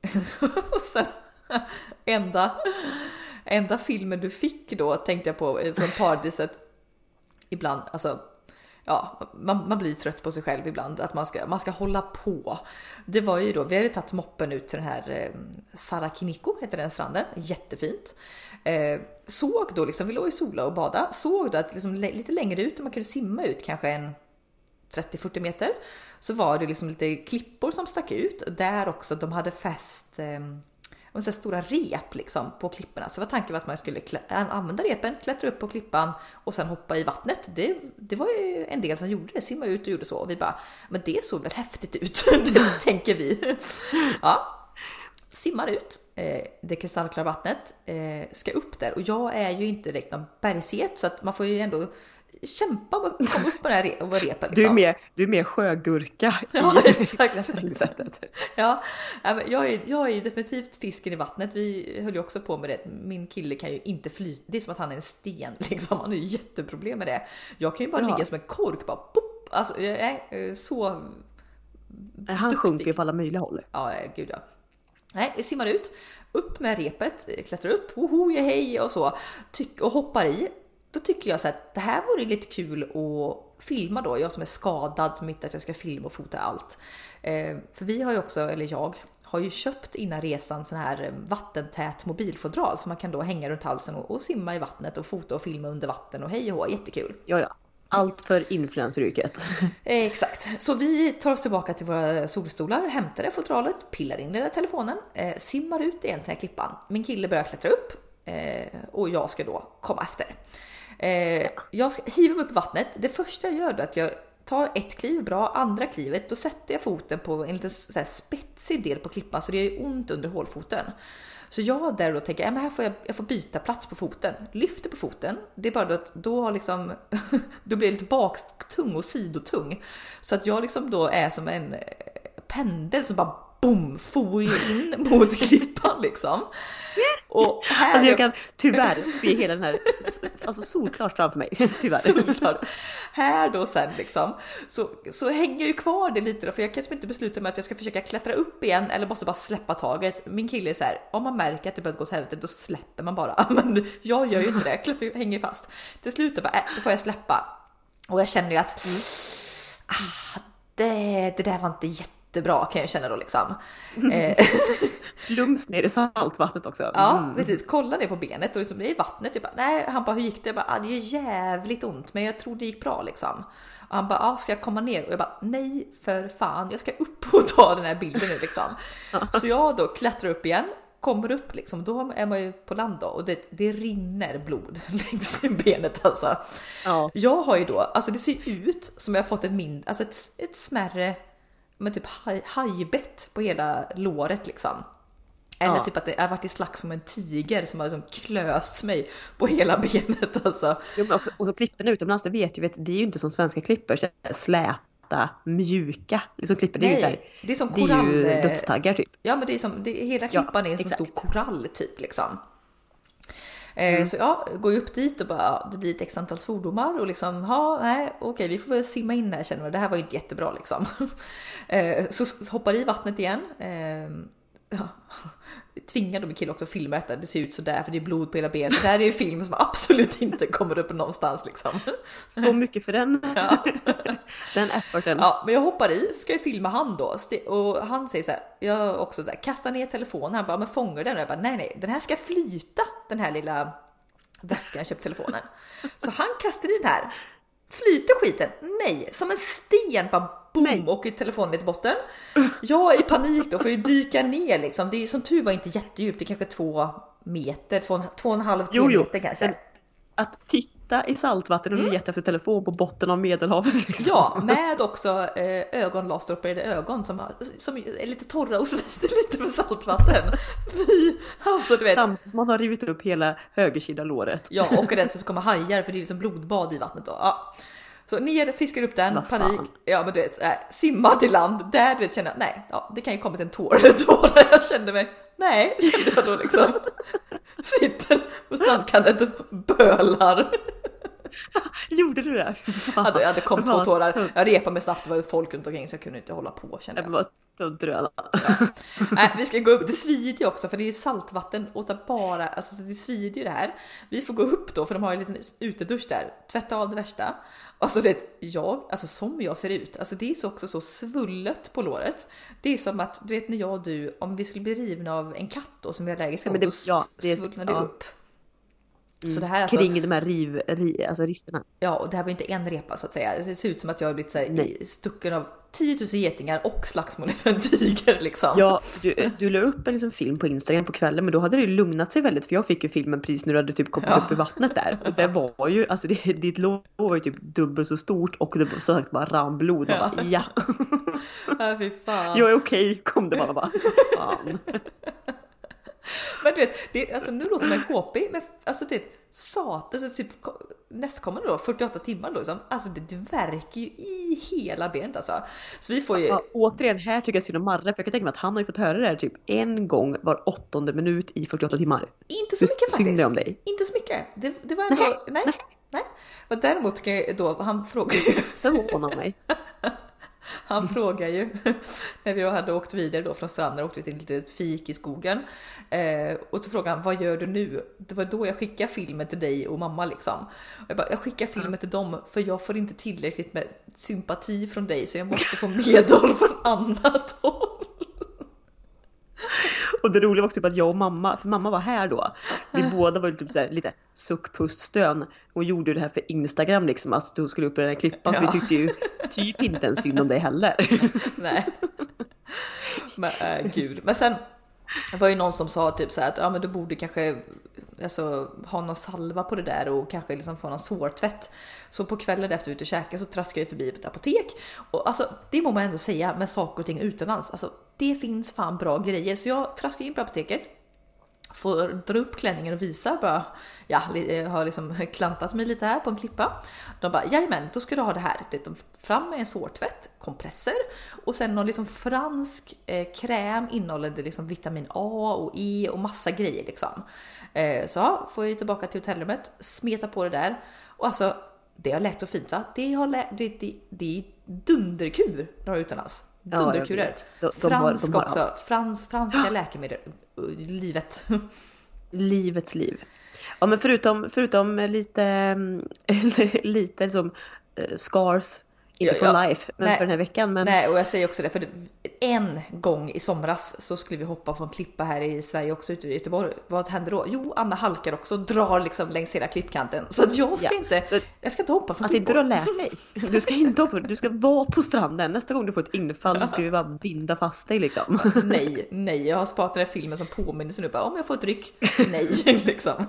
Sen, enda, enda filmen du fick då tänkte jag på eh, från paradiset. Ibland, alltså. Ja, man, man blir trött på sig själv ibland att man ska, man ska hålla på. Det var ju då, vi hade tagit moppen ut till den här eh, Sarakiniko heter den stranden, jättefint. Eh, såg då liksom, vi låg i sola och bada, såg då att liksom, lite längre ut, om man kunde simma ut kanske en 30-40 meter så var det liksom lite klippor som stack ut där också de hade fäst eh, och så här stora rep liksom på klipporna. Så var tanken var att man skulle klä- använda repen, klättra upp på klippan och sen hoppa i vattnet. Det, det var ju en del som gjorde det, simma ut och gjorde så. Och vi bara, men det såg väl häftigt ut, det tänker vi. Ja, simmar ut eh, det kristallklara vattnet, eh, ska upp där och jag är ju inte direkt någon bergsget så att man får ju ändå kämpa att komma upp på den här re- och repen. Du är Liksom. mer, du är mer sjögurka Ja, i klättringssättet. Ja, jag är, jag är definitivt fisken i vattnet. Vi höll ju också på med det. Min kille kan ju inte flyta. Det är som att han är en sten liksom. Han har ju jätteproblem med det. Jag kan ju bara Ja. ligga som en kork bara pop. Alltså jag är eh, så Han Duktig. sjunker ju på alla möjliga håll. Ja, eh, gud ja. Nej, jag simmar ut, upp med repet, eh, klättrar upp, woho, hej och så tyck, och hoppar i. Då tycker jag så att det här vore lite kul att filma då, jag som är skadad mitt att jag ska filma och fota allt. Eh, för vi har ju också, eller jag, har ju köpt innan resan sån här eh, vattentät mobilfodral som man kan då hänga runt halsen och, och simma i vattnet och fota och filma under vatten och hej och hå, jättekul. Ja, ja. Allt för influenceryrket. Eh, Exakt, så vi tar oss tillbaka till våra solstolar, hämtar det fodralet, pillar in den där telefonen, eh, simmar ut igen till den här klippan. Min kille börjar klättra upp eh, och jag ska då komma efter. Eh, jag ska hiva mig upp i vattnet. Det första jag gör då är att jag tar ett kliv bra, andra klivet, då sätter jag foten på en liten så här spetsig del på klippan så det gör ont under hålfoten. Så jag där då tänker, ja, men här får jag, jag får byta plats på foten. Lyfter på foten. Det är bara då att då har liksom, då blir jag lite baktung och sidotung. Så att jag liksom då är som en eh, pendel som bara boom, for in mot klippan liksom. Och här Alltså jag kan tyvärr se hela den här, alltså solklart framför mig, tyvärr. Solklart. Här då sen liksom så, så hänger jag ju kvar det lite då, för jag kan liksom inte besluta mig att jag ska försöka klättra upp igen eller måste bara släppa taget. Min kille är så här, om man märker att det börjar gå åt helvete då släpper man bara. Men jag gör ju inte det, jag hänger fast. Till slut då, bara, äh, då får jag släppa. Och jag känner ju att mm. ah, det, det där var inte jättebra kan jag känna då liksom. Eh, Plums ner i saltvattnet också. Mm. Ja precis, kolla ner på benet och liksom, det är vattnet. Jag bara, nej, han bara hur gick det? Jag bara, ah, det är jävligt ont men jag tror det gick bra liksom. Och han bara, ah, ska jag komma ner? Och jag bara, nej för fan, jag ska upp och ta den här bilden nu liksom. Så jag då klättrar upp igen kommer upp liksom, då är man ju på land då och det, det rinner blod längs benet alltså. Ja. Jag har ju då, alltså det ser ut som jag fått ett mindre, alltså ett, ett smärre, men typ haj, hajbett på hela låret liksom. Eller ja. typ att det har varit i slags som en tiger som har liksom klöst mig på hela benet alltså. Jo, men också, och så klipporna utomlands, det vet ju, vet, det är ju inte som svenska klippor, slät platta, mjuka liksom klipper. Det är ju så här, det är som korall. Det är ju dödstaggar typ. Ja men det är som, det, hela klippan ja, är som en stor korall typ liksom. Eh, mm. Så ja, går ju upp dit och bara, ja, det blir ett x antal svordomar och liksom, ja, nej, okej, vi får väl simma in här känner vi. Det här var ju inte jättebra liksom. Eh, så hoppar i vattnet igen. Eh, ja, tvingade min kille också att filma detta. Det ser ut sådär för det är blod på hela benet. Det här är ju film som absolut inte kommer upp någonstans liksom. Så mycket för den. Ja. den efforten. Ja, men jag hoppar i, ska jag filma han då och han säger så här. Jag också så här, kastar ner telefonen. Han bara, men fångar den? Och jag bara, nej, nej, den här ska flyta. Den här lilla väskan jag köpt telefonen. Så han kastar i den här. Flyter skiten? Nej, som en sten bara boom åker telefonen ner till botten. Jag är i panik då får ju dyka ner liksom. Det är som tur var inte jättedjupt, det är kanske två meter, två, två och en halv, tre meter kanske. Att titta i saltvatten och mm. leta efter telefon på botten av medelhavet. Liksom. Ja, med också eh, ögonlasseropererade ögon som, som är lite torra och svider lite med saltvatten. Fy, alltså, du vet. Samtidigt som man har rivit upp hela högersida låret. Ja, och rädd för att det ska komma hajar för det är liksom blodbad i vattnet då. Ja. Så ner, fiskar upp den, panik. Ja men du vet, äh, simma till land. Där du vet känner jag, nej, ja, det kan ju kommit en tår eller två där jag kände mig, nej, kände jag då liksom. Sitter på strandkanten och bölar. Gjorde du det? Jag hade, jag hade kom två tårar. Jag repade mig snabbt, det var folk runt omkring så jag kunde inte hålla på kände jag. Ja. Nej, vi ska gå upp, det svider ju också för det är saltvatten och bara, alltså det svider ju det här. Vi får gå upp då för de har en liten utedusch där, tvätta av det värsta. Alltså det, jag, alltså som jag ser ut, alltså det är så också så svullet på låret. Det är som att, du vet när jag och du, om vi skulle bli rivna av en katt då som är allergiska mot, då ja, det, svullnar det ja. upp. Mm. Så det här alltså, Kring de här riv, riv, alltså risterna. Ja, och det här var inte en repa så att säga. Det ser ut som att jag har blivit så här, stucken av 10 000 getingar och slagsmål med en tiger liksom. Ja, du, du la upp en liksom film på Instagram på kvällen men då hade det lugnat sig väldigt för jag fick ju filmen precis när du hade typ kommit ja. upp i vattnet där. Och det var ju, alltså det, ditt lår var ju typ dubbelt så stort och det var så sagt bara rann blod. Ja. Bara, ja. ja fy fan. Jag är okej, okay, kom det bara bara. Fan. Men du vet, det, alltså, nu låter man HP, men alltså det sat, alltså typ nästkommande då, 48 timmar då, liksom, alltså det, verkar ju i hela benet alltså. Så vi får ju... Ja, återigen, här tycker jag synd om Marre, för jag kan tänka mig att han har ju fått höra det här typ en gång var åttonde minut i 48 timmar. Inte så mycket faktiskt. Synd om dig. Inte så mycket. Det, det var ändå, nej. nej. nej. Men däremot ska jag då, han frågar Förvånar mig. Han frågar ju, när vi hade åkt vidare då från stranden, åkte vi till ett litet fik i skogen. Eh, och så frågade han, vad gör du nu? Det var då jag skickade filmen till dig och mamma liksom. Och jag bara, jag skickar filmen till dem för jag får inte tillräckligt med sympati från dig så jag måste få medhåll från annat håll. Och det roliga var också typ att jag och mamma, för mamma var här då. Vi båda var typ så här, lite suck, pust, stön. Och gjorde det här för Instagram liksom. Alltså du skulle upp i den här klippan. Ja. Så vi tyckte ju typ inte ens synd om dig heller. Nej. Men äh, gud. Men sen det var ju någon som sa typ så att ja men du borde kanske alltså, ha någon salva på det där och kanske liksom få någon sårtvätt. Så på kvällen efter vi ute och käkade så traskade jag förbi ett apotek och alltså det må man ändå säga med saker och ting utomlands. Alltså det finns fan bra grejer så jag traskade in på apoteket får dra upp klänningen och visa bara, ja, eh, har liksom klantat mig lite här på en klippa. De bara, jajamän, då ska du ha det här. De fram med en sårtvätt, kompresser och sen någon liksom fransk eh, kräm innehållande liksom vitamin A och E och massa grejer liksom. Eh, så får jag tillbaka till hotellrummet, smeta på det där och alltså det har lätt så fint va? Det, har lä- det, det, det är dunderkur några utomlands. Ja, Dunderkurer. har- Fransk också. allt. Frans, franska läkemedel. Livet. Livets liv. Ja men förutom, förutom lite, lite som eh, scars, inte for ja. life, men Nej. för den här veckan. Men Nej, och jag säger också det, för en gång i somras så skulle vi hoppa en klippa här i Sverige också ute i Göteborg. Vad händer då? Jo, Anna halkar också och drar liksom längs hela klippkanten. Så att jag ska Ja, inte, så jag ska inte hoppa från att inte du har klippor. lärt dig. Du ska inte hoppa, du ska vara på stranden. Nästa gång du får ett infall så ska vi bara binda fast dig liksom. Nej, nej, jag har sparat den här filmen som påminnelse nu. Bara, om jag får ett ryck, nej liksom.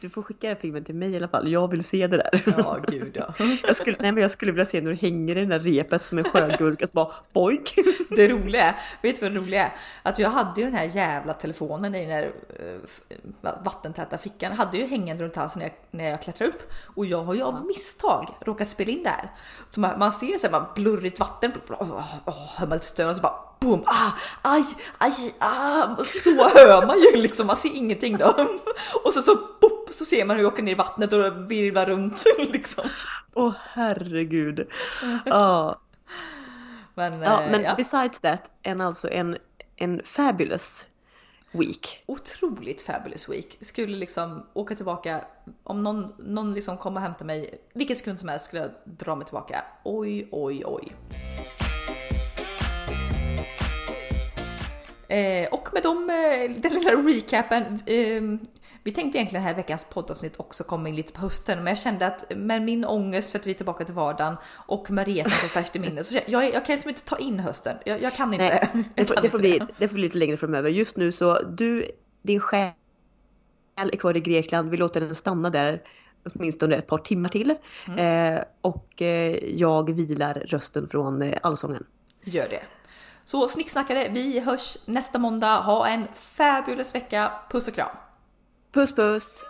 Du får skicka den filmen till mig i alla fall. Jag vill se det där. Ja, gud ja. Jag skulle, nej men jag skulle vilja se när du hänger i det där repet som en sjögurka så bara boink. Det roliga är, vet du vad det roliga är? Att jag hade ju den här jävla telefonen i den här eh, vattentäta fickan. Hade ju hängande runt halsen när jag, när jag klättrade upp. Och jag har ju av misstag råkat spela in där. Så man, man ser så här, man blurrigt vatten, oh, oh, hör man ett stön och så bara boom, ah, aj, aj, ah. Så hör man ju liksom, man ser ingenting då. Och så, så, boop, så ser man hur jag åker ner i vattnet och virvlar runt liksom. Åh herregud. Ja. Men, Ja, eh, men ja. besides that, en alltså en, en fabulous week. otroligt fabulous week. Skulle liksom åka tillbaka, om någon, någon liksom kom och hämtade mig, vilken sekund som helst skulle jag dra mig tillbaka. Oj, oj, oj. Eh, och med dem, eh, den lilla recapen. Eh, vi tänkte egentligen den här veckans poddavsnitt också komma in lite på hösten, men jag kände att med min ångest för att vi är tillbaka till vardagen och med resan så färskt i minnet, så jag, jag kan liksom inte ta in hösten. Jag, jag kan inte. Nej, det får, det, får bli, det får bli lite längre framöver. Just nu så du, din själ är kvar i Grekland. Vi låter den stanna där åtminstone ett par timmar till. Mm. Eh, och eh, jag vilar rösten från eh, allsången. Gör det. Så snicksnackare, vi hörs nästa måndag. Ha en fabulous vecka. Puss och kram! Puss puss!